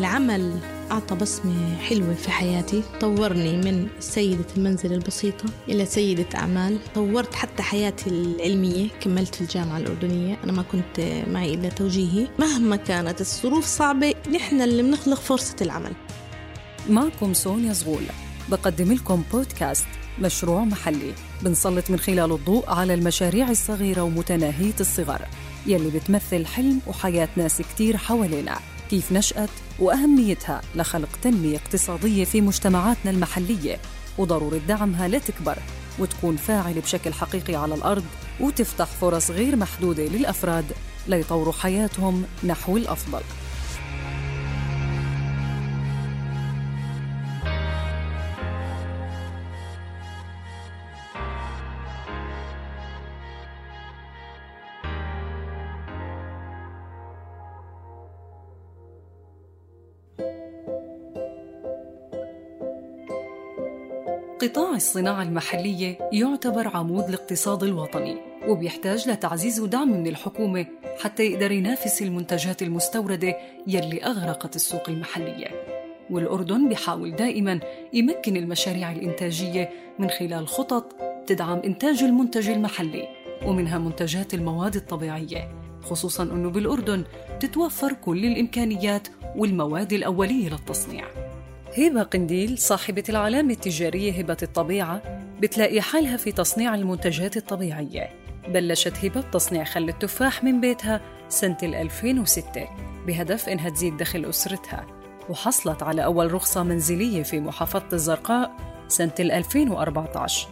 العمل أعطى بصمة حلوة في حياتي. طورني من سيدة المنزل البسيطة إلى سيدة أعمال. طورت حتى حياتي العلمية. كملت في الجامعة الأردنية. أنا ما كنت معي إلا توجيهي. مهما كانت الظروف صعبة نحن اللي بنخلق فرصة العمل. معكم سونيا زغول. بقدم لكم بودكاست مشروع محلي. بنسلط من خلال الضوء على المشاريع الصغيرة ومتناهية الصغر. يلي بتمثل حلم وحياة ناس كتير حوالينا. كيف نشأت وأهميتها لخلق تنمية اقتصادية في مجتمعاتنا المحلية وضرورة دعمها لتكبر وتكون فاعلة بشكل حقيقي على الأرض وتفتح فرص غير محدودة للأفراد ليطوروا حياتهم نحو الأفضل. قطاع الصناعة المحلية يعتبر عمود الاقتصاد الوطني وبيحتاج لتعزيز ودعم من الحكومة حتى يقدر ينافس المنتجات المستوردة يلي أغرقت السوق المحلية. والأردن بيحاول دائما يمكن المشاريع الإنتاجية من خلال خطط تدعم إنتاج المنتج المحلي ومنها منتجات المواد الطبيعية خصوصا أنه بالأردن تتوفر كل الإمكانيات والمواد الأولية للتصنيع. هبة قنديل صاحبة العلامة التجارية هبة الطبيعة بتلاقي حالها في تصنيع المنتجات الطبيعية. بلشت هبة بتصنيع خل التفاح من بيتها سنة 2006 بهدف إنها تزيد دخل أسرتها. وحصلت على أول رخصة منزلية في محافظة الزرقاء سنة 2014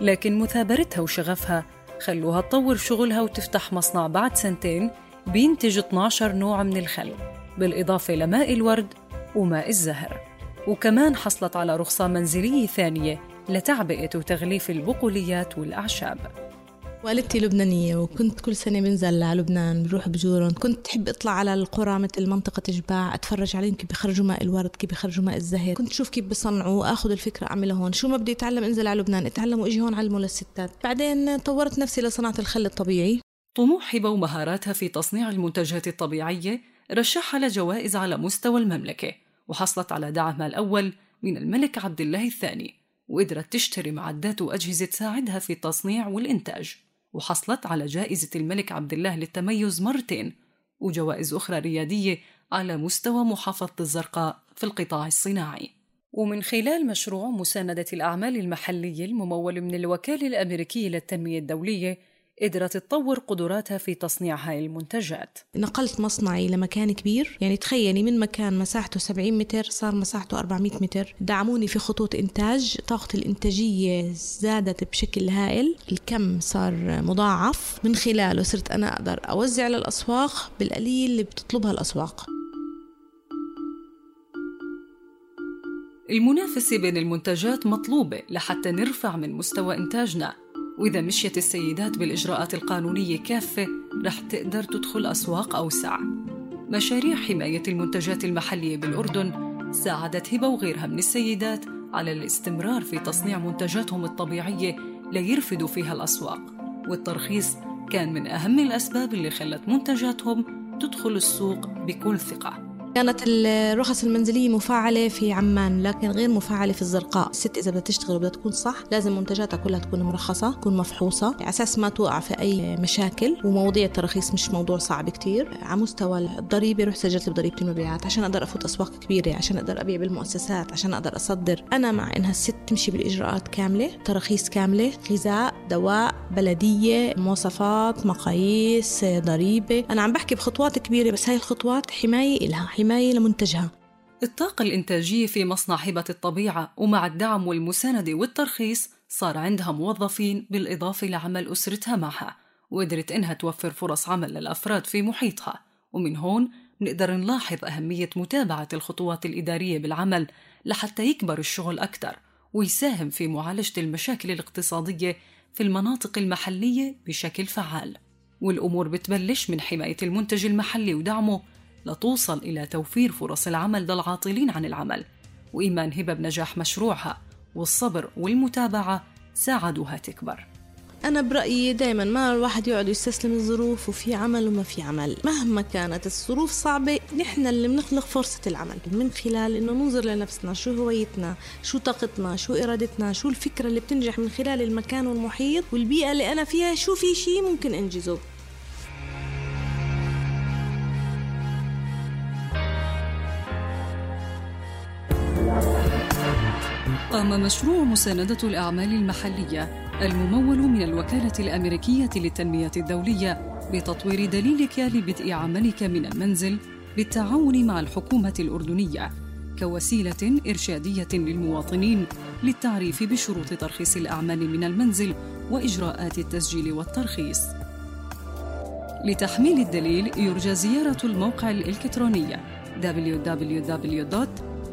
لكن مثابرتها وشغفها خلوها تطور شغلها وتفتح مصنع بعد سنتين بينتج 12 نوع من الخل بالإضافة لماء الورد وماء الزهر. وكمان حصلت على رخصة منزلية ثانية لتعبئة وتغليف البقوليات والأعشاب. والدتي لبنانية وكنت كل سنة بنزل على لبنان بروح بجورن كنت أحب أطلع على القرى مثل منطقة جباع أتفرج عليهم كيف بيخرجوا ماء الورد كيف بيخرجوا ماء الزهر كنت أشوف كيف بصنعوا أخذ الفكرة أعملها هون. شو ما بدي أتعلم أنزل على لبنان أتعلم وإجي هون علمه للستات. بعدين طورت نفسي لصناعة الخل الطبيعي. طموح هبة ومهاراتها في تصنيع المنتجات الطبيعية رشحها لجوائز على مستوى المملكة. وحصلت على دعمها الأول من الملك عبد الله الثاني وقدرت تشتري معدات وأجهزة تساعدها في التصنيع والإنتاج. وحصلت على جائزة الملك عبد الله للتميز مرتين وجوائز أخرى ريادية على مستوى محافظة الزرقاء في القطاع الصناعي. ومن خلال مشروع مساندة الأعمال المحلية الممول من الوكالة الأمريكية للتنمية الدولية قدرت تطور قدراتها في تصنيع هاي المنتجات. نقلت مصنعي لمكان كبير يعني تخيلي من مكان مساحته 70 متر صار مساحته 400 متر. دعموني في خطوط إنتاج طاقة الإنتاجية زادت بشكل هائل الكم صار مضاعف. من خلاله صرت أنا أقدر أوزع للأسواق بالقليل اللي بتطلبها الأسواق. المنافسة بين المنتجات مطلوبة لحتى نرفع من مستوى إنتاجنا. وإذا مشيت السيدات بالإجراءات القانونية كافة رح تقدر تدخل أسواق أوسع. مشاريع حماية المنتجات المحلية بالأردن ساعدت هبة وغيرها من السيدات على الاستمرار في تصنيع منتجاتهم الطبيعية ليرفدوا فيها الأسواق. والترخيص كان من أهم الأسباب اللي خلت منتجاتهم تدخل السوق بكل ثقة. كانت الرخص المنزلية مفعلة في عمان لكن غير مفعلة في الزرقاء. الست إذا بدها تشتغل وبدها تكون صح لازم منتجاتها كلها تكون مرخصة تكون مفحوصة. على أساس ما توقع في أي مشاكل ومواضيع التراخيص مش موضوع صعب كتير. على مستوى الضريبة رحت سجلت بضريبة المبيعات عشان أقدر أفوت أسواق كبيرة عشان أقدر أبيع بالمؤسسات عشان أقدر أصدر. أنا مع إنها الست تمشي بالإجراءات كاملة تراخيص كاملة غذاء دواء بلدية مواصفات مقاييس ضريبة. أنا عم بحكي بخطوات كبيرة بس هاي الخطوات حماية إلها حماية لمنتجها الطاقة الإنتاجية في مصنع هبة الطبيعة ومع الدعم والمساندة والترخيص صار عندها موظفين بالإضافة لعمل أسرتها معها وقدرت إنها توفر فرص عمل للأفراد في محيطها. ومن هون نقدر نلاحظ أهمية متابعة الخطوات الإدارية بالعمل لحتى يكبر الشغل أكثر ويساهم في معالجة المشاكل الاقتصادية في المناطق المحلية بشكل فعال. والأمور بتبلش من حماية المنتج المحلي ودعمه لتوصل إلى توفير فرص العمل للعاطلين عن العمل. وإيمان هبة بنجاح مشروعها والصبر والمتابعة ساعدوها تكبر. أنا برأيي دايما ما الواحد يقعد يستسلم الظروف وفي عمل وما في عمل. مهما كانت الظروف صعبة نحن اللي بنخلق فرصة العمل. من خلال إنه ننظر لنفسنا شو هويتنا شو طاقتنا شو إرادتنا شو الفكرة اللي بتنجح من خلال المكان والمحيط والبيئة اللي أنا فيها شو في شيء ممكن أنجزه. قام مشروع مساندة الأعمال المحلية الممول من الوكالة الأمريكية للتنمية الدولية بتطوير دليلك لبدء عملك من المنزل بالتعاون مع الحكومة الأردنية كوسيلة إرشادية للمواطنين للتعريف بشروط ترخيص الأعمال من المنزل وإجراءات التسجيل والترخيص. لتحميل الدليل يرجى زيارة الموقع الإلكتروني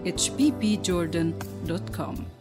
hppjordan.com.